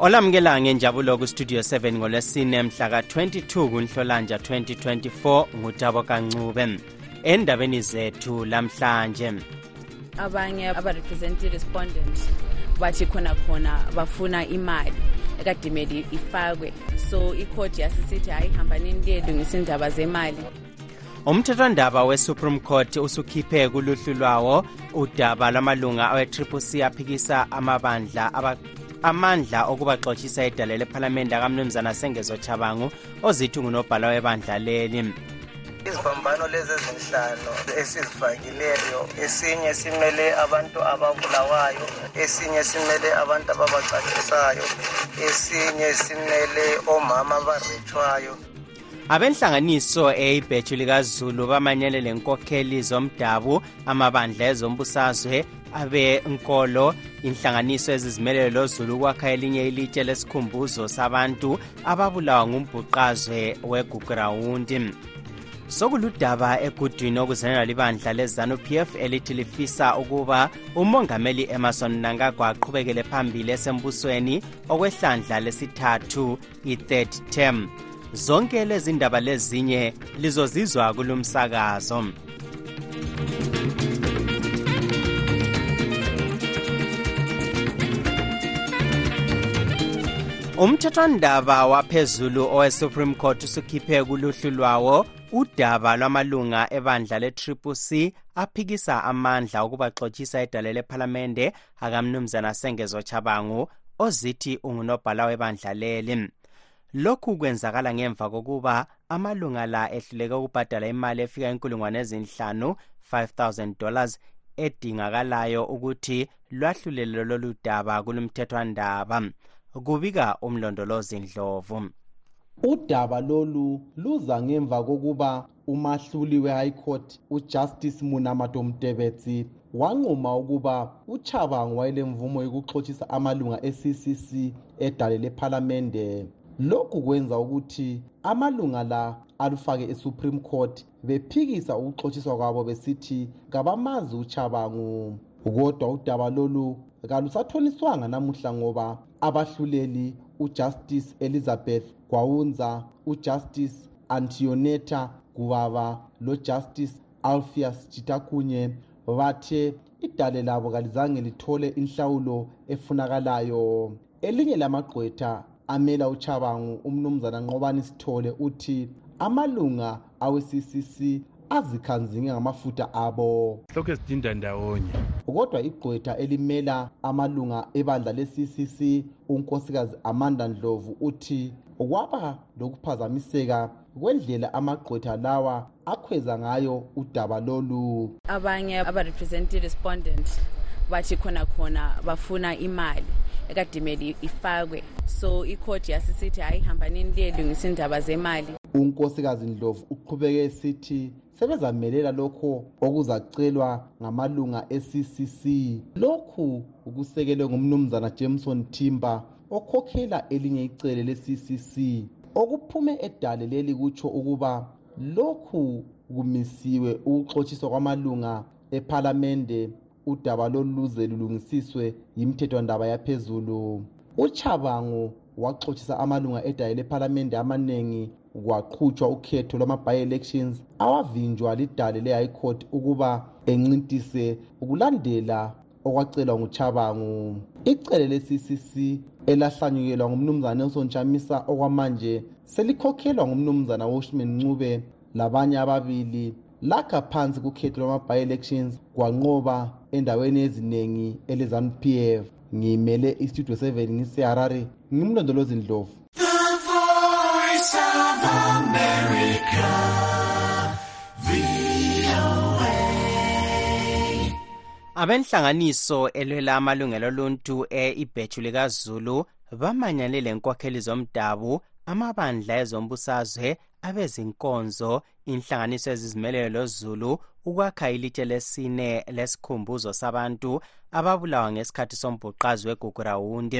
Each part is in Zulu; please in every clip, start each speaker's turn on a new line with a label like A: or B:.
A: olamukela ngenjabulo kustudio 7 ngolwesine mhla ka-22 kunhlolanja 2024 ngutabo kancube endabeni zethu lamhlanje.
B: Abanye abarepresente respondent bathi khona khona bafuna imali ekadimeli ifakwe. So ikhodi yasisithi hayi hambanini liyelungisa indaba zemali.
A: Umthethwandaba we-supreme court usukhiphe kuluhlu lwawo udaba lwamalunga awe-triple c aphikisa amabandla amandla okubaxotshisa edala lephalamende akamnumzana sengezo chabangu ozithi ngunobhala webandla leli.
C: Iziphambano lezi ezinhlanu esizifakileyo esinye simele abantu ababulawayo esinye simele abantu ababacacisayo esinye simele omama abarethwayo.
A: Abenhlanganiso eyibheju likazulu bamanyele lenkokheli zomdabu amabandla ezombusazwe abenkolo inhlanganiso ezizimeleyo lozulu ukwakha elinye ilitshe lesikhumbuzo sabantu ababulawa ngumbhuqazwe wegugurawundi sokuludaba egudwini okuzanelwa libandla lezanu-p f elithi lifisa ukuba umongameli emerson nangagwa aqhubekele phambili esembusweni okwehlandla lesithathu i-third term. Zonke lezi ndaba lezinye lizozizwa kulumsakazo. Umthethwandaba waphezulu owe-supreme court usukhiphe kuluhlu lwawo udaba lwamalunga ebandla le-triple c aphikisa amandla okubaxotshisa edale lephalamende akamnumzana sengezo chabangu ozithi ungunobhala webandla leli. Lokhu kwenzakala ngemva kokuba amalunga la ehluleke ukubhadala imali efika inkulungwane ezinhlanu 5000 dollars edingakalayo ukuthi lwahlulele lolu daba kulumthethwandaba kubika umlondolozi ndlovu.
D: Udaba lolu luza ngemva kokuba umahluli we-high court ujustice munamato mtebetsi wanquma ukuba uchabango wayelemvumo yokuxhotshisa amalunga e-ccc edale lephalamende lokhu kwenza ukuthi amalunga la alufake e-supreme court bephikisa ukuxotshiswa kwabo besithi kabamazi uchabangu kodwa udaba lolu kalusathoniswanga namuhla ngoba abahluleli ujustice elizabeth gwawunza ujustice antioneta gubaba lojustice alpheus chitakunye bathe idale labo kalizange lithole inhlawulo efunakalayo. Elinye lamagqwetha amela uchabangu umnumzana nqobani sithole uthi amalunga awe-ccc azikhanzinge ngamafutha abo.
E: Lokhu ezidinda ndawonye.
D: Kodwa igqwetha elimela amalunga ebandla le-ccc unkosikazi amanda ndlovu uthi kwaba lokuphazamiseka kwendlela amagqwetha lawa akhweza ngayo udaba lolu.
B: Abanye abarepresente respondent bathi khona khona bafuna imali ekadimeli ifakwe. So ikhodi yasisithi hayi hambanini liyelungisa indaba zemali.
D: Unkosikazi ndlovu uqhubeke esithi sebezamelela lokho okuzacelwa ngamalunga e-ccc lokhu kusekelwe ngumnumzana jameson timber okhokhela elinye icele le-ccc okuphume edale leli kutsho ukuba lokhu kumisiwe ukuxotshiswa kwamalunga ephalamende udaba loluze lulungisiswe yimthethwandaba yaphezulu. Uchabangu waxotshisa amalunga edale lephalamende amaningi kwaqhutshwa ukhetho lwama-by-elections awavinjwa lidale le-high court ukuba encintise ukulandela okwacelwa nguchabangu icele le-ccc elahlanyukelwa ngumnumzana nelson chamisa okwamanje selikhokhelwa ngumnumzana woshman ncube. Labanye ababili lakha phansi kukhetho lwama-by-elections kwanqoba endaweni eziningi ele-zanup f. Ngiyimele istudio 7 ngiseharare ngimlondolozi ndlovu.
A: Abenhlanganiso elwela amalungelo oluntu e-ibheju likazulu bamanyane lenkokheli zomdabu amabandla ezombusazwe abezinkonzo inhlanganiso ezizimeleyo lozulu ukwakha ilitshe lesine lesikhumbuzo sabantu ababulawa ngesikhathi sombhuqazi wegugurawundi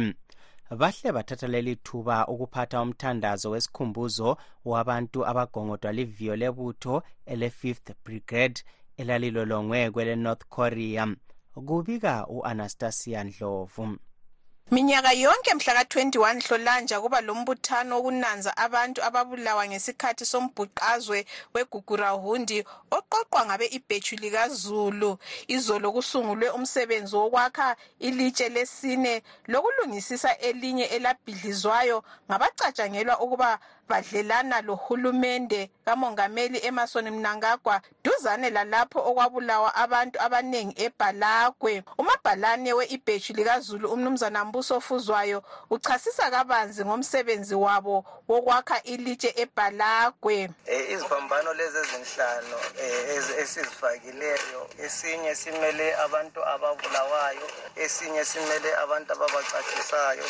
A: bahle bathatha leli thuba ukuphatha umthandazo wesikhumbuzo wabantu abagongodwa liviyo lebutho ele-5th brigade elalilolongwe kwele-north korea. Kubika u-anastasia ndlovu
E: minyaka yonke mhla ka-21 hlolanja kuba lombuthano wokunanza abantu ababulawa ngesikhathi sombhuqazwe wegugurahundi oqoqwa ngabe ibhethu likazulu. Izolo kusungulwe umsebenzi wokwakha ilitshe lesine lokulungisisa elinye elabhidlizwayo. Ngabacatshangelwa ukuba badlelana lohulumende kamongameli emerson mnangagwa duzane lalapho okwabulawa abantu abaningi ebhalagwe umabhalane we-ibhethu likazulu umnumzana mbuso fuzwayo uchasisa kabanzi ngomsebenzi wabo wokwakha ilitshe ebhalagwe
C: eh, iziphambano lezi ezinhlanu eh, esizifakileyo esinye simele abantu ababulawayo esinye simele abantu ababacatshisayo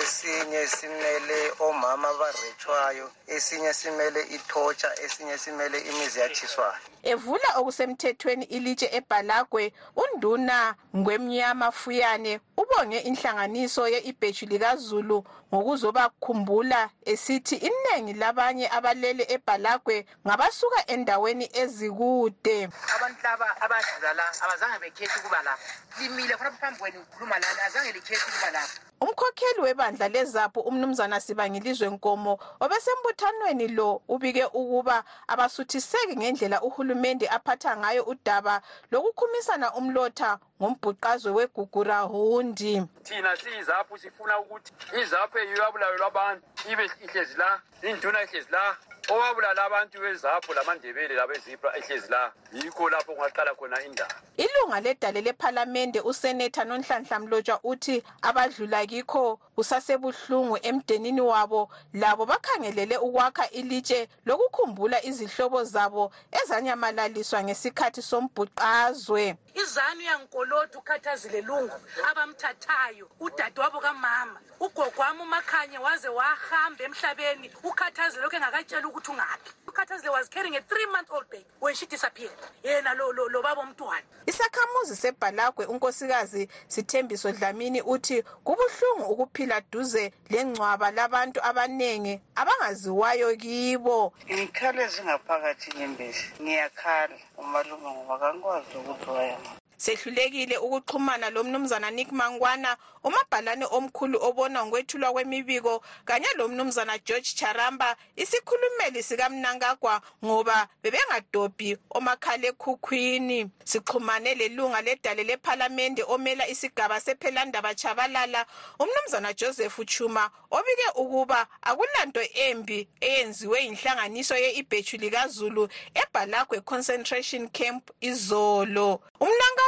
C: esinye simele omama abarethwayo etshiswayo esinye simele ithotsha esinye simele imizi yatshiswayo
E: evula okusemthethweni ilitshe ebhalagwe unduna ngwemnyama fuyane ubonge inhlanganiso ye-ibhethu likazulu ngokuzobakhumbula esithi iningi labanye abalele ebhalagwe ngabasuka endaweni ezikude.
F: Abantu laba abadlula la abazange bekhethe ukuba lapha. Limile khonapho phambi kwenu ukhuluma lani azange likhethe ukuba lapha.
E: Umkhokheli webandla lezapho umnumzana sibangilizwe nkomo obesembuthanweni lo ubike ukuba abasuthiseki ngendlela uhulumende aphatha ngayo udaba lokukhumisana umlotha ngombhuqazwe wegugurahundi
G: thina siyizapho sifuna ukuthi izapho eyiyo yabulayo lwabantu ibe ihlezi la induna ihlezi la owabulala abantu bezapho lamandebele labezibra ehlezi la yikho lapho kungaqala khona indaba.
E: Ilunga ledale lephalamende usenetha nonhlanhla mlotshwa uthi abadlula kikho kusasebuhlungu emdenini wabo labo bakhangelele ukwakha ilitshe lokukhumbula izihlobo zabo ezanyamalaliswa ngesikhathi sombhuqazwe.
H: Izanu yankoloti ukhathazile lungu abamthathayo udadewabo kamama ugogo wami umakhanye waze wahamba emhlabeni ukhathazile lokhu engakatshela ukuthi ungaphi? Ukhathazile was carrying a three month old baby when she disappeared. Yena lo, lo, lo baba omntwana
E: isakhamuzi sebhalagwe unkosikazi sithembiso dlamini uthi kubuhlungu ukuphila duze lengcwaba labantu abaningi abangaziwayo kibo.
I: Ngikhala ezingaphakathi nyembezi ngiyakhala. Umalume ngoba kangikwazi ukuthi wayama
E: sehlulekile ukuxhumana lo mnumzana nick mangwana umabhalane omkhulu obona ngokwethulwa kwemibiko kanye lo mnumzana george charamba isikhulumeli sikamnankagwa ngoba bebengadobhi omakhalekhukhwini. Sixhumane lelunga ledale lephalamende omela isigaba sephelandaba chabalala umnumzana joseph chuma obike ukuba akulanto embi eyenziwe yinhlanganiso ye-ibhethu likazulu ebhalagwe concentration camp izolo.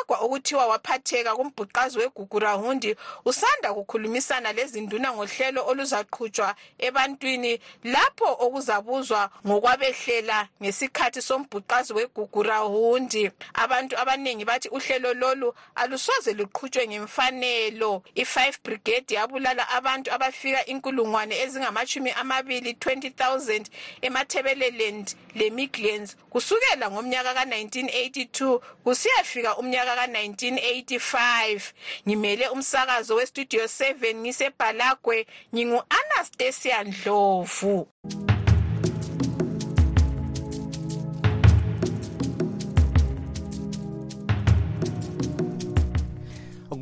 E: Umnankagwa okuthiwa waphatheka kumbhuqazi wegugurahundi usanda kukhulumisana lezinduna ngohlelo oluzaqhutshwa ebantwini lapho okuzabuzwa ngokwabehlela ngesikhathi sombhuqazi wegugurahundi abantu abaningi bathi uhlelo lolu alusoze luqhutshwe ngemfanelo. I-5 brigade yabulala abantu abafika inkulungwane ezingamashumi amabili 20,000 emathebeleland lemidlands. Kusukela ngomnyaka ka-1982 kusiyafika umnyaka ka-1985 ngimele umsakazo westudio 7 ngisebhalagwe ngingu-anastasia ndlovu.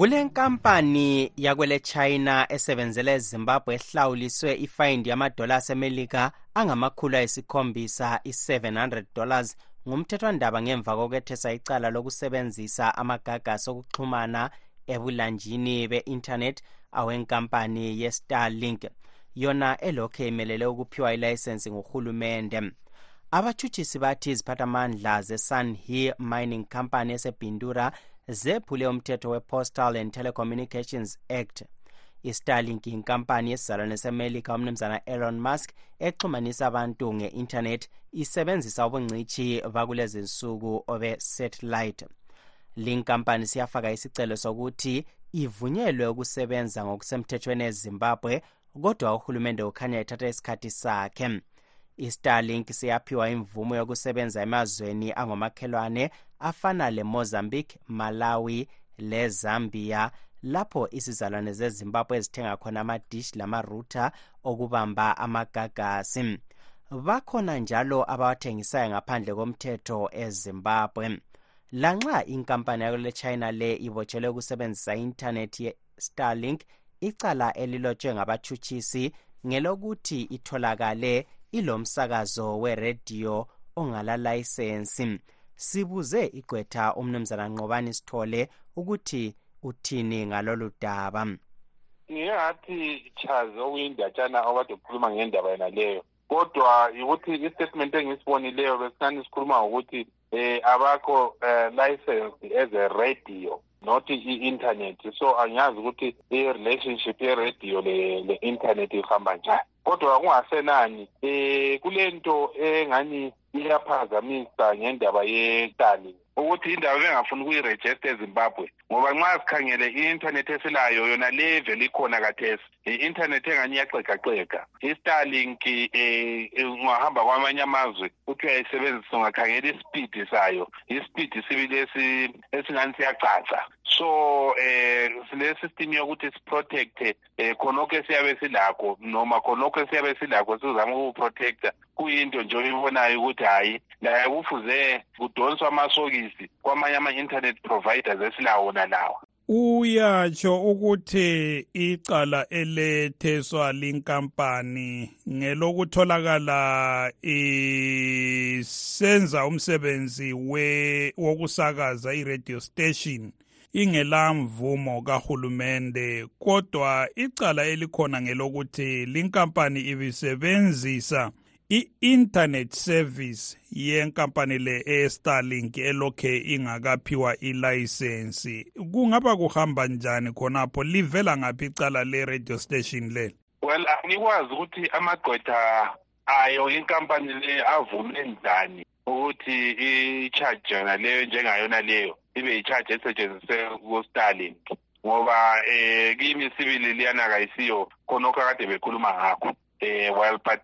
A: Kule nkampani yakwele china esebenzela ezimbabwe ehlawuliswe ifayindi yamadola asemelika angamakhulu ayisikhombisa i-700 dollars ngumthethwandaba ngemva kokwethesa icala lokusebenzisa amagagasi okuxhumana ebulanjini be-internet awenkampani ye-starlink yona elokhu emelele ukuphiwa ilayisensi nguhulumende abathutshisi bathi iziphathamandla ze-sunhe mining company esebhindura zephule umthetho we-postal and telecommunications act istarlink yinkampani yesizalwane semelika umnumzana elon musk exhumanisa abantu nge-internet isebenzisa ubungcitshi bakulezi nsuku obe-satellite. Linkampani siyafaka isicelo sokuthi ivunyelwe ukusebenza ngokusemthethweni ezimbabwe kodwa uhulumende ukhanya ethatha isikhathi sakhe. Istarlink siyaphiwa imvumo yokusebenza emazweni angomakhelwane afana lemozambique malawi lezambia lapho izizalwane zezimbabwe ezithenga khona amadish lamarouter okubamba amagagasi. Bakhona njalo abawathengisayo ngaphandle komthetho ezimbabwe. Lanxa inkampani yakule china le ibotshelwe ukusebenzisa i-intanethi ye-starlink icala elilotshwe ngabatshutshisi ngelokuthi itholakale ilomsakazo werediyo ongalalayisensi. Sibuze igqwetha umnumzana nqobani sithole ukuthi uthini ngalolu daba?
J: Ngingathi chazi okuyindatshana okade ukhuluma ngendaba yena leyo. Kodwa yikuthi i-statement engisibonileyo besingani sikhuluma ngokuthi um abakho um license as a radio not i-internet. So angiyazi ukuthi i-relationship ye-radio le-internet ihamba njani. Kodwa kungasenani um kule nto engani iyaphazamisa ngendaba yetali ukuthi indaba bengafuni ukuyirejista ezimbabwe ngoba nxa sikhangele i-intanethi esilayo yona le vele ikhona kathesi. I-intanethi engani iyaxegaxega i-starlink um ungahamba kwamanye amazwe uthi uyayisebenzisa ungakhangela ispeed sayo. Ispeed sibili esingani siyacaca so eh sile system yokuthi siprotecte eh khonokho esiyabe silakho noma khonokho esiyabe silakho sizama ukuprotecta kuyinto nje oyibonayo ukuthi hayi laye kufuze kudonswa amasokisi kwamanye ama-internet providers esilawo wona lawa
K: uyatsho ukuthi icala eletheswa linkampani ngelokutholakala isenza umsebenzi wokusakaza i-radio station ingela mvumo kahulumende kodwa icala elikhona ngelokuthi linkampani ibisebenzisa i-internet service yenkampani le e-starlink elokhe ingakaphiwa ilayisensi. Kungaba kuhamba njani khonapho? Livela ngaphi icala le-radio station le?
J: Well angikwazi ukuthi amagqwetha ayo inkampani le avume njani ukuthi i-charge yona leyo njengayona leyo. Ibe i-charge esetshenziswe ku-starlink ngoba um kimi sibili liyana kayisiyo khonokho akade bekhuluma ngakho. Eh well but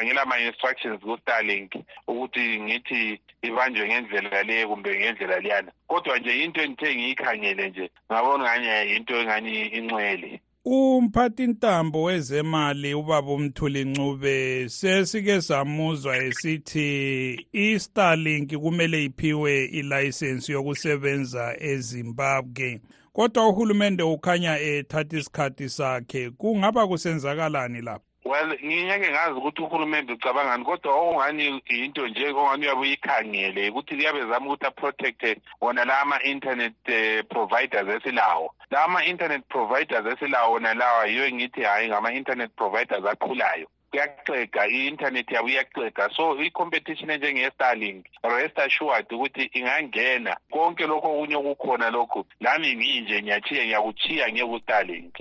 J: angilama-instructions ku-starlink ukuthi ngithi ibanjwe ngendlela le kumbe ngendlela liyana kodwa nje into engithe ngiyikhangele nje ngabona ngani yinto engani incwele
K: umphathi ntambo wezemali ubaba umthuli ncube sesike samuzwa esithi i-starlink kumele iphiwe ilayisensi yokusebenza ezimbabwe. Kodwa uhulumende ukhanya ethatha isikhathi sakhe. Kungaba kusenzakalani lapho?
J: Well ngingeke ngazi ukuthi uhulumende ucabangani kodwa okungani yinto nje ongani uyabe uyikhangele ukuthi kuyabe zama ukuthi aprotecte wona la ama-internet uh, providers esilawo. La ama-internet providers esilawo wona lawa yiyo ngithi hhayi ngama-internet providers aqhulayo kuyaxega i-internet yabo iyaxega so i-competition enjenge-starlink rest assured ukuthi ingangena. Konke lokho okunye okukhona lokhu. Lami nginje ngiyachiya ngiyakuchiya ngiye-ku-starlink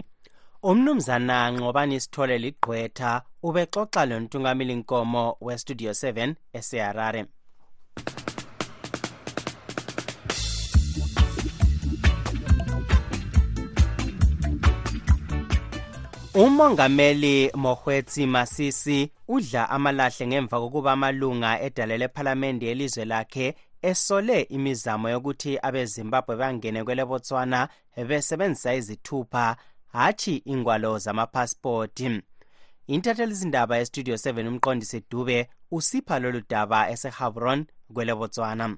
A: umnumzana nqobani sithole ligqwetha ubexoxa lontungameli nkomo westudio 7 eseharare umongameli mohwetsi masisi udla amalahle ngemva kokuba amalunga edale lephalamende yelizwe lakhe esole imizamo yokuthi abezimbabwe bangene kwelebotswana besebenzisa izithupha hatshi ingwalo zamaphasipoti intathelizindaba estudio 7 umqondisi dube usipha lolu daba esehabron kwelebotswana.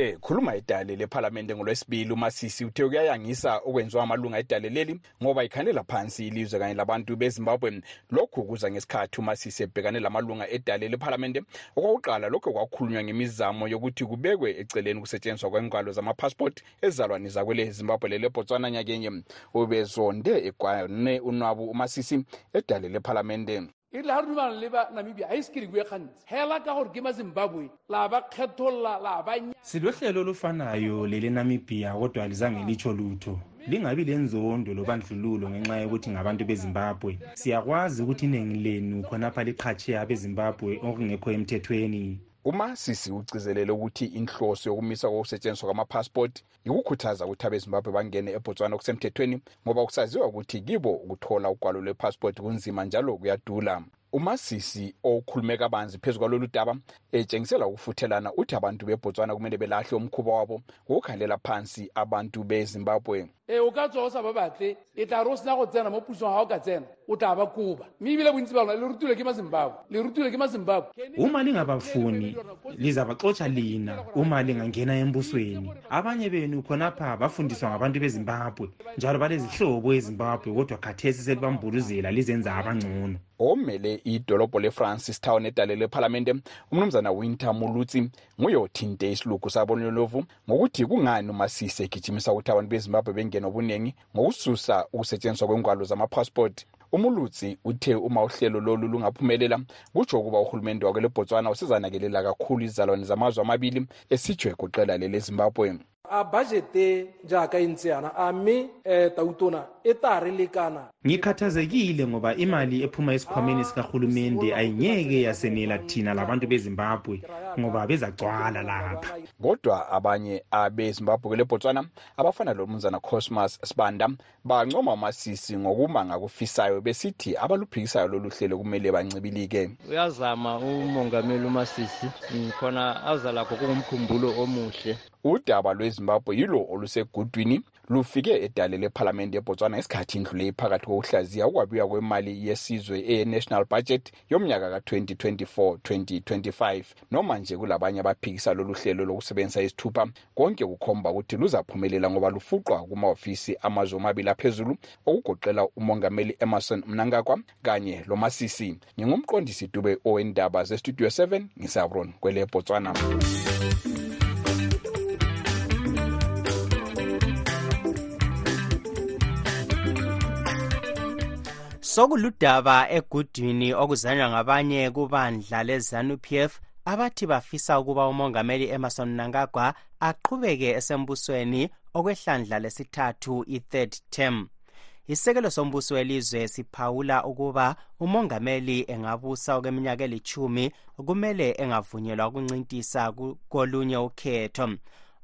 L: Eh khuluma idale lephalamende ngolwesibili uMasisi uthe kuyayangisa okwenziwa amalunga edale leli ngoba ikhanela phansi ilizwe kanye labantu beZimbabwe. Lokhu kuza ngesikhathi uMasisi ebhekane lamalunga edale lephalamende. Okwakuqala lokho kwakhulunywa ngemizamo yokuthi kubekwe eceleni kusetshenziswa kwengalo zamapassport ezalwane zakwele Zimbabwe leleBotswana nyakenye. Ubezonde egwane unwabu uMasisi edale lephalamende
M: e rile ga re dumana le ba namibia ga ise ke dikue gantsi. Fela ka gore ke mazimbabwe la ba kgetholola la ba
N: silohlelo olufanayo lele namibia kodwa lizange litsho lutho. Lingabi lenzondo lobandlululo ngenxa yokuthi ngabantu bezimbabwe. Siyakwazi ukuthi iningi lenu khonapha liqhatshe abezimbabwe okungekho emthethweni
L: umasisi ugcizelele ukuthi inhloso yokumisa kokusetshenziswa kwamapasipoti yikukhuthaza ukuthi abezimbabwe bangene ebotswana okusemthethweni ngoba kusaziwa ukuthi kibo ukuthola ugwalo lwepasipoti kunzima njalo kuyadula. Umasisi okhulume kabanzi phezu kwalolu daba etshengisela ukufuthelana uthi abantu bebotswana kumele belahle umkhuba wabo wokukhalela phansi abantu bezimbabwe
M: e o ka tswa o sa ba batle e tla re o sena go tsena mo pusong ga o ka tsena o tla ba koba mme ebile bontsi ba lona le rutile ke mazimbabwe le rutile ke mazimbabwe.
N: Uma lingabafuni lizabaxotsha lina uma lingangena embusweni. Abanye benu khonapha bafundiswa ngabantu bezimbabwe njalo balezihlobo ezimbabwe kodwa khathesi selibambuluzela lizenza abangcono.
L: Omele idolobho le-francis town edale lephalamende umnumzana winter mulutsi nguye othinte isilugu sabonlovu ngokuthi kungani umasisi egijimisa ukuthi abantu bezimbabwe bengene obuningi ngokususa ukusetshenziswa kwengwalo zamapassport. Umulutsi uthe uma uhlelo lolu lungaphumelela kutsho ukuba uhulumende wakwelebotswana usezanakelela kakhulu izizalwane zamazwe amabili esijwe kuqela lelezimbabwe
M: a budgete jaaka e ntse yana a mme um tautona e ta re lekana.
N: Ngikhathazekile ngoba imali ephuma esikhwameni sikahulumende ayingeke yasenela thina labantu bezimbabwe ngoba bezacwala lapha.
L: kodwa abanye abezimbabwe kwelebotswana abafana lomnumzana cosmas sibanda bancoma umasisi ngokuma ngakufisayo besithi abaluphikisayo lolu hlelo kumele bancibilike.
O: Uyazama umongameli umasisi khona aza lakho kungumkhumbulo omuhle.
L: Udaba lwezimbabwe yilo olusegudwini lufike edale lephalamende ebotswana isikhathi indlule phakathi kokuhlaziya ukwabiwa kwemali yesizwe eye-national budget yomnyaka ka-2024-2025 noma nje kulabanye abaphikisa lolu hlelo lokusebenzisa izithupha konke kukhomba ukuthi luzaphumelela ngoba lufuqwa kumahofisi amazwe omabili aphezulu okugoqela umongameli emerson mnangagwa kanye lomasisi ngingumqondisi dube owendaba zestudio 7 ngisabron kwele botswana
A: sokuludaba egudwini okuzanywa ngabanye kubandla lezanu-pf abathi bafisa ukuba umongameli emerson mnangagwa aqhubeke esembusweni okwehlandla lesithathu i-third term. Isekelo sombuso welizwe siphawula ukuba umongameli engabusa okweminyaka elithumi kumele engavunyelwa ukuncintisa kolunye ukhetho.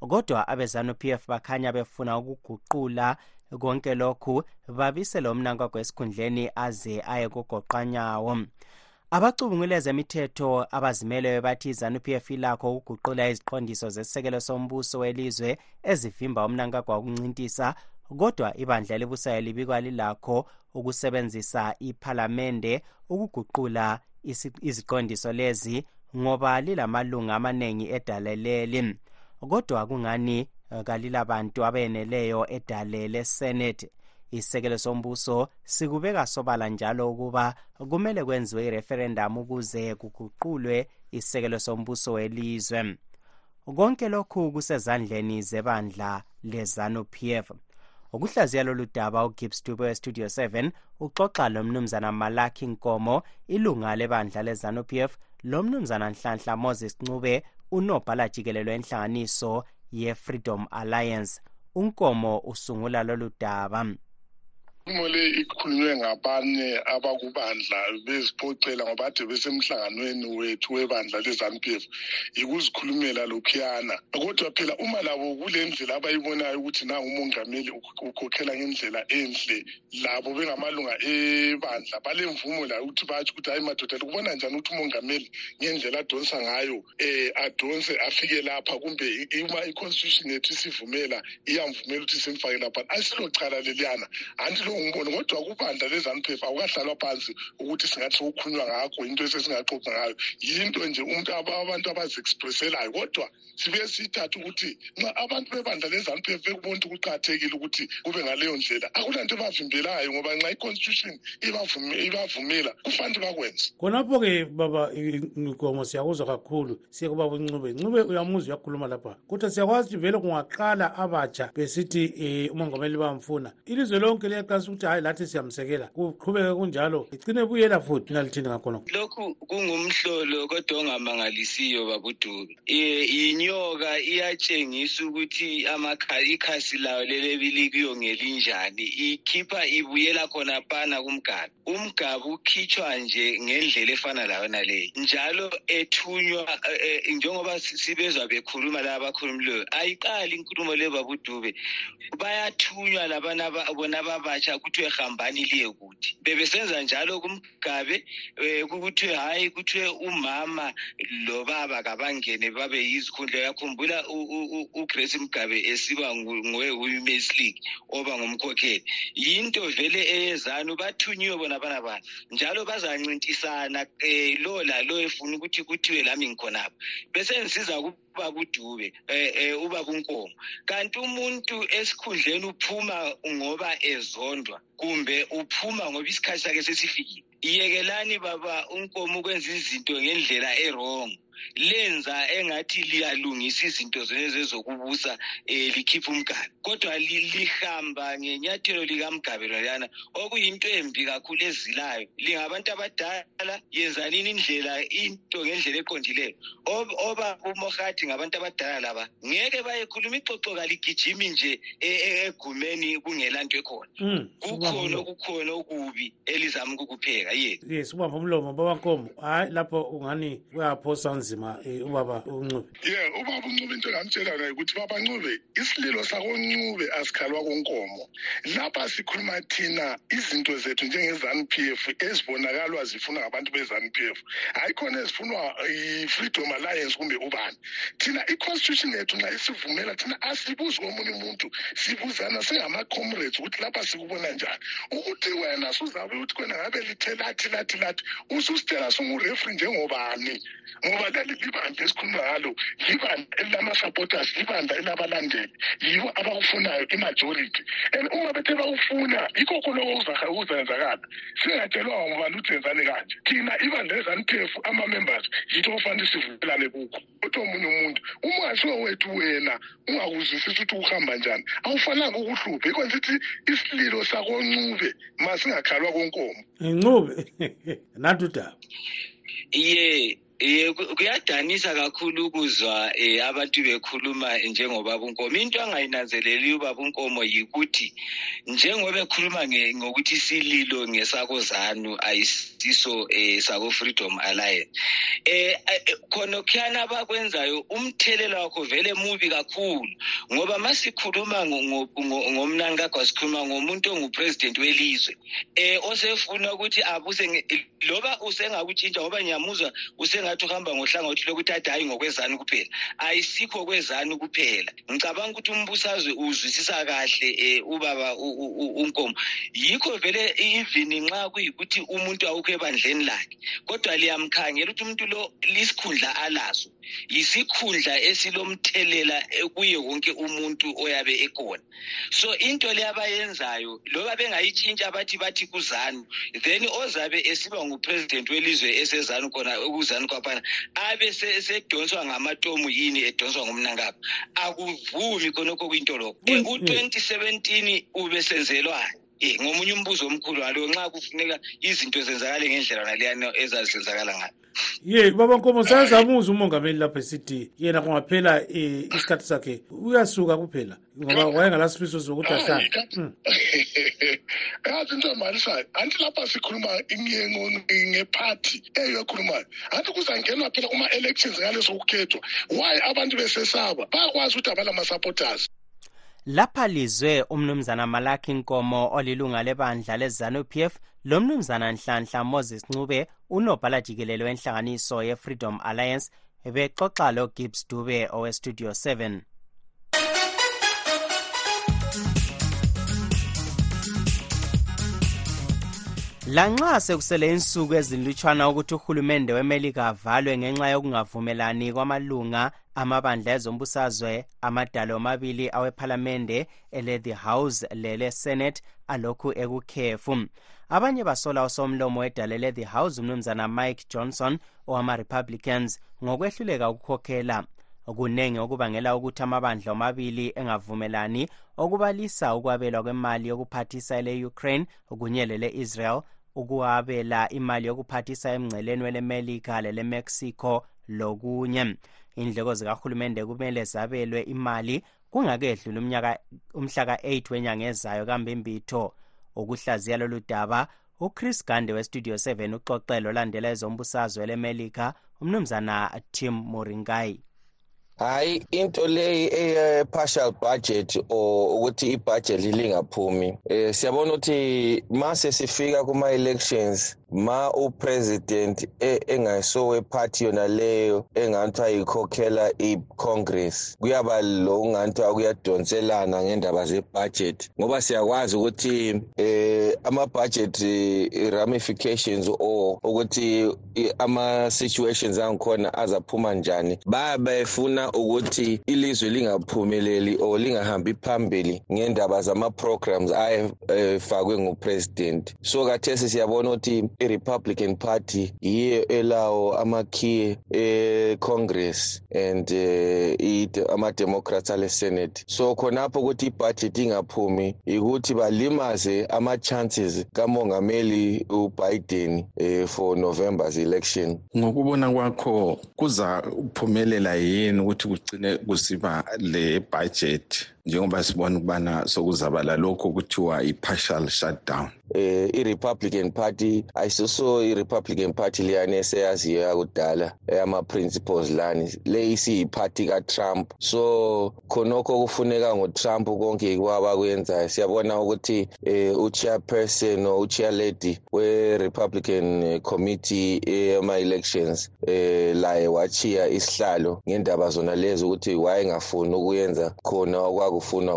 A: Kodwa abezanu-p f bakhanya befuna ukuguqula konke lokhu babisele umnankagwa esikhundleni aze aye kugoqanyawo. Abacubungule zemithetho abazimeleyo bathi izanu-p f ilakho ukuguqula iziqondiso zesisekelo sombuso welizwe ezivimba umnankagwa wokuncintisa kodwa ibandla elibusayo libikwa lilakho ukusebenzisa iphalamende ukuguqula iziqondiso lezi ngoba lilamalunga amaningi edaleleli kodwa kungani kalilabantu abeneleyo edale lesenate isekelo sombuso sikubeka sobala njalo ukuba kumele kwenziwe ireferendamu ukuze kuguqulwe isekelo sombuso welizwe. Konke lokhu kusezandleni zebandla lezanu-p f. Ukuhlaziya lolu daba ugibbs dube westudio 7 uxoxa lomnumzana malaki nkomo ilunga lebandla lezanu-p f. Lomnumzana nhlanhla moses ncube unobhala jikelelo enhlanganiso ye-freedom alliance. Unkomo usungula lolu daba
P: inkulumo le ikhulunywe ngabanye abakubandla bezipocela ngoba ade besemhlanganweni wethu webandla le-zanup f yikuzikhulumela lokhuyana. Kodwa phela uma labo kule ndlela abayibonayo ukuthi nangu umongameli ukhokhela ngendlela enhle labo bengamalunga ebandla balemvumo layo ukuthi batsho ukuthi hayi madoda likubona njani ukuthi umongameli ngendlela adonsa ngayo um adonse afike lapha kumbe uma i-constitution yethu isivumela iyamvumela ukuthi simfake lapha asilocala leliyana. Anti lo ngibona kodwa kubandla lezanupef awukahlalwa phansi ukuthi singathi sokukhulunywa ngakho into esesingaxoxa ngayo. Yinto nje umuntu abantu abazi-expresselayo kodwa sibuye siyithathe ukuthi nxa abantu bebandla lezanupef bekubona ukuthi kuqakathekile ukuthi kube ngaleyo ndlela. Akulanto ebavimbelayo ngoba nxa i-constitution ibavumela kufanele bakwenze.
Q: Khonapho-ke baba ngomo siyakuzwa kakhulu. Siye kubaba uncube. Ncube uyamuzwa uyakhuluma lapha. Kodwa siyakwazi ukuthi vele kungaqala abatsha besithi um umongameli bamfuna. Ilizwe lonke liyaxasa kuyakwanisa ukuthi hhayi lathi siyamsekela. Kuqhubeke kunjalo. Igcine buyela futhi ingalithini ngakhona.
R: Lokhu kungumhlolo kodwa ongamangalisiyo babudube inyoka iyatshengisa ukuthi ikhasi layo lelebilikuyo ngelinjani. Ikhipha ibuyela khona pana kumgabi umgabi ukhitshwa nje ngendlela efana layona leyo njalo ethunywa njengoba sibezwa bekhuluma laba abakhulumileyo ayiqali inkulumo le babudube bayathunywa labana bona babatsha kuthiwe hambani liye kuthi. Bebesenza njalo kumgabe um kuthiwe hhayi kuthiwe umama lobaba kabangene babe yizikhundla. Yakhumbula ugrace mgabe esiba ngowe-womens league oba ngumkhokheli. Yinto vele eyezanu bathunyiwe bona bana bana njalo bazancintisana um lo lalo efuna ukuthi kuthiwe lami ngikhonapho. Bese ngisiza ubaba udube eh, eh ubaba unkomo kanti umuntu esikhundleni uphuma ngoba ezondwa kumbe uphuma ngoba isikhathi sakhe sesifikile iyekelani baba unkomo ukwenza izinto ngendlela erong lenza engathi liyalungisa izinto zenezi ezokubusa um likhiphe umgabe kodwa lihamba ngenyathelo likamgabelo liyana okuyinto embi kakhulu ezilayo. Lingabantu abadala yenzanini indlela into ngendlela eqondileyo obaba umohathi ngabantu abadala laba ngeke bayekhuluma ixoxo kaligijimi nje egumeni kungela nto ekhona. Kukhona okukhona okubi elizama ukukupheka ye
Q: yes ubamba umlomo babankomo. Hayi lapho ungani kuyaphosa nzima um ubaba uncube
P: ye ubaba uncube into engamtshela naye ukuthi baba ncube isililo sakoncube asikhalwa konkomo. Lapha sikhuluma thina izinto zethu njenge-zanu p f ezibonakalwa zifunwa ngabantu be-zanu p f. Hayi khona ezifunwa yi-freedom alliance kumbe ubani. Thina i-constitution yethu nxa isivumela thina asibuzi komunye umuntu. Sibuzana singama-comrades ukuthi lapha sikubona njani. Ukuthi wena suzabe ukuthi kwena ngabe lithe lathi lathi lathi ususitela sungurefri njengobani? Ngoba leli libandla esikhuluma ngalo libandla elilama-supporters libandla elabalandeli yibo abakufunayo imajority. And uma bethe bakufuna yikho khonoko kuzenzakala singatshelwanga ngubani ukuthi zenzani kanje. Thina ibandla f ama-members yitho okufanele sivumelane kukho. Kodwa omunye umuntu uma ungasiwe wethu wena ungakuzwisisi ukuthi kuhamba njani awufananga ukuhluphe. Yikho nsithi isililo sakoncube masingakhalwa konkomo.
Q: Incube nathi udaba.
R: Ye ye kuyadanisa kakhulu ukuzwa eh abantu bekhuluma njengobaba unkomo. Into angayinanzeleli ubaba unkomo yikuthi njengoba ekhuluma ngokuthi sililo ngesakozanu ayisiso eh sako Freedom Alliance. Eh khona khuyana abakwenzayo umthelela wakho vele mubi kakhulu. Ngoba masikhuluma ngomnani kagwasikhuluma ngomuntu ongupresident welizwe eh osefuna ukuthi abuse loba usengakutshintsha ngoba ngiyamuzwa usengathi uhamba ngohlangothi lokuthatha hayi ngokwezani kuphela. Ayisikho kwezani kuphela. Ngicabanga ukuthi umbusazwe uzwisisa kahle um ubaba unkomo. Yikho vele even nxa kuyikuthi umuntu awukho ebandleni lakhe kodwa liyamkhangela ukuthi umuntu lo lisikhundla alaso. Yisikhundla esilomthelela kuye wonke umuntu oyabe ekhona. So into le abayenzayo loba bengayitshintsha bathi bathi kuzanu then ozabe esiba ngupresident welizwe esezanu khona ukuzanu kwaphana abe sedonswa ngamatomu yini edonswa ngumnankapha akuvumi khonokho kuyinto lokho u-twenty seventeen ubesenzelwani Eh ngomunye umbuzo omkhulu alo nxa kufuneka izinto zenzakale ngendlela naleyana ezazenzakala ngayo?
Q: Ye baba nkomo sayezamuza umongameli lapha esithi yena kungaphela um isikhathi sakhe uyasuka kuphela? Ngoba wayengalasifiso sokuthi ahlale.
P: Yazi into emalisayo anti lapha sikhuluma ngephathi eyo ekhulumayo anti kuzangenwa phela kuma-elections ngaleso kukhethwa? Why abantu besesaba? Bayakwazi ukuthi abalama-supporters
A: lapha lizwe umnumzana malaki nkomo olilunga lebandla lezanu p f lo mnumzana nhlanhla moses ncube unobhala jikelelo wenhlanganiso ye-freedom alliance bexoxa lo-gibbs dube owestudio 7 lanxa sekusele insuku ezinlutshwana ukuthi uhulumende wemelika avalwe ngenxa yokungavumelani kwamalunga amabandla ezombusazwe amadala omabili awephalamende ele-the house lele-senate alokhu ekukhefu. Abanye basola usomlomo wedala le-the house umnumzana mike johnson owama-republicans ngokwehluleka ukukhokhela. Kuningi okubangela ukuthi amabandla omabili engavumelani okubalisa ukwabelwa kwemali yokuphathisa le-ukraine kunye lele-israel ukuwabela imali yokuphathisa emngceleni welemelika lelemexico lokunye. Indleko zikahulumende kumele zabelwe imali kungakedluli umnyaka umhla ka-8 wenyanga ezayo kambimbitho ukuhlaziya lolu daba uchris gande westudio 7 uxoxelo olandela ezombusazwe elemelika umnumzana tim moringai
S: hayi into leyi eye-partial budget or ukuthi ibudget lingaphumi um siyabona ukuthi mase sifika kuma-elections ma upresident engaso wephathi yona leyo engathiwa yikhokhela i-congress kuyaba lo kungathiwa kuyadonselana ngendaba ze-budget ngoba siyakwazi ukuthi eh ama-budget ramifications or ukuthi ama-situations angikhona azaphuma njani. Bayabe befuna ukuthi ilizwe lingaphumeleli or lingahambi phambili ngendaba zama-programs ayefakwe ngupresident. So kathesi siyabona ukuthi i-republican party yiyo elawo amakhiye e-congress and uh, ama-democrats ale-senate. So khonapho ukuthi ibudget ingaphumi ukuthi balimaze ama-chances kamongameli ubiden uh, for november's election.
T: Ngokubona kwakho kuza kuphumelela yini ukuthi kugcine kusiba le budget? Njengoba sibona ukubana sokuzaba lalokho kuthiwa i-partial shutdown.
S: Eh i-republican party ayisiso i-republican party leyani eseyaziyo yakudala eyama-principles lani le isiyiphathi katrump. So khonokho kufuneka ngutrump konke kwabakwenzayo siyabona ukuthi eh uchairperson or uchairlady we-republican committee ema-elections eh laye wachiya isihlalo ngendaba zona lezi ukuthi wayengafuni ukuyenza khona okwakufunwa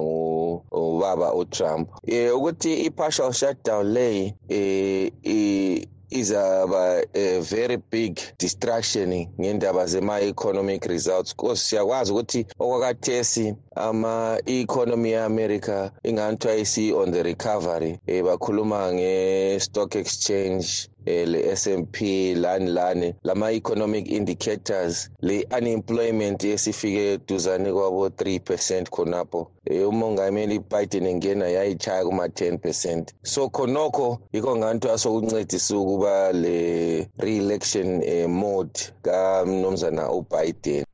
S: ngubaba utrump. Eh ukuthi i-partial shutdown leyi eh izaba a very big distraction ngendaba zema-economic results. Because siyakwazi ukuthi okwakathesi ama-economy ye-america inganithiwa isi-on the recovery um bakhuluma nge-stock exchange eh le S&P lani lani lama economic indicators le unemployment esifike duzane kwabo 3% khonapho. Umongameli Biden engena yayichaya kuma 10% so khonokho yiko nganto asokuncedisa ukuba le re-election eh, mode kamnumzana uBiden.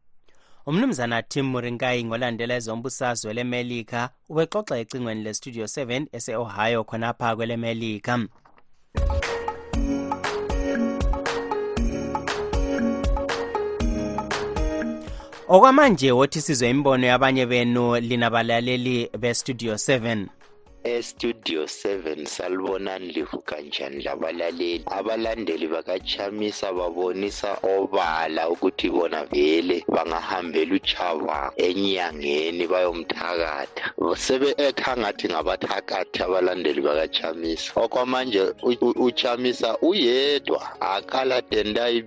A: Umnumzana tim murinkai ngolandela ezombusazwe lemelika ubexoxa ecingweni lestudio 7 ese-ohio khonapha kwelemelika. Okwamanje wothi sizwe imbono yabanye benu linabalaleli be-studio 7
U: estudio 7 salibonani livukanjani labalaleli abalandeli bakachamisa babonisa obala ukuthi bona vele bangahambela uchava enyangeni bayomthakatha. Sebe etha ngathi ngabathakathi abalandeli bakachamisa. Okwamanje uchamisa uyedwa akala tendai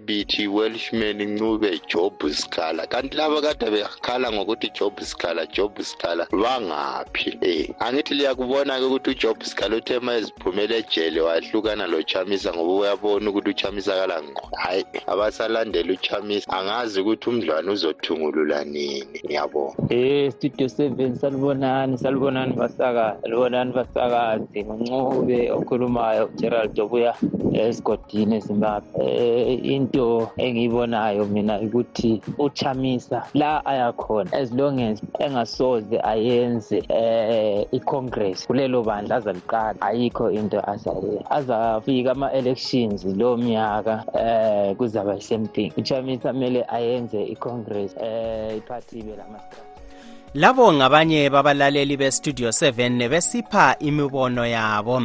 U: welshman ncube job scala. Kanti laba kade bekhala ngokuthi job scala job scala bangaphi? Um angithi liyakubona ke ukuthi ujob scala uthe ma eziphumela ejele wahlukana lochamisa ngoba uyabona ukuthi uchamisa kala ngqo. Hayi abasalandela uchamisa. Angazi ukuthi umdlwane uzothungulula nini ngiyabona
V: eh studio 7 salibonani salibonani basaka salibonani basakazi. Ngoncube okhulumayo Gerald Dobuya esigodini eZimbabwe. Eh into engiyibonayo mina ukuthi uchamisa la ayakhona as long as engasoze ayenze eh icongress. Kulelo bandla azaliqala. Ayikho into azayenza azafika ama-elections lo mnyaka eh kuzaba i-same thing. Uchamisa kumele ayenze icongress eh iphathi ibe lama
A: labo ngabanye babalaleli bestudio 7 besipha imibono yabo.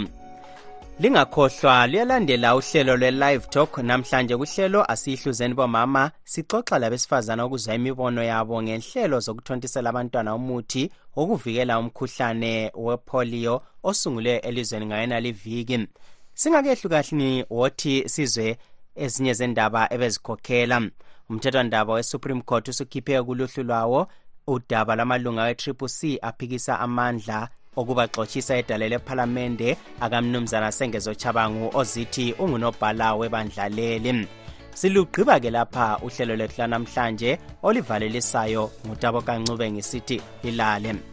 A: Lingakhohlwa liyalandela uhlelo lwe-live talk namhlanje kuhlelo asiyihluzeni bomama. Sixoxa labesifazana ukuzwa imibono yabo ngenhlelo zokuthontisela abantwana umuthi wokuvikela umkhuhlane wepolio osungulwe elizweni ngayena liviki singakehlukahli wothi sizwe ezinye zendaba ebezikhokhela. Umthethwandaba we-supreme court usukhiphe kuluhlu lwawo udaba lwamalunga we-triple c aphikisa amandla okubaxotshisa edale lephalamende akamnumzana sengezo chabangu ozithi ungunobhala webandla leli silugqiba ke lapha uhlelo lwethu lanamhlanje olivalelisayo ngutabo kancube ngisithi ilale.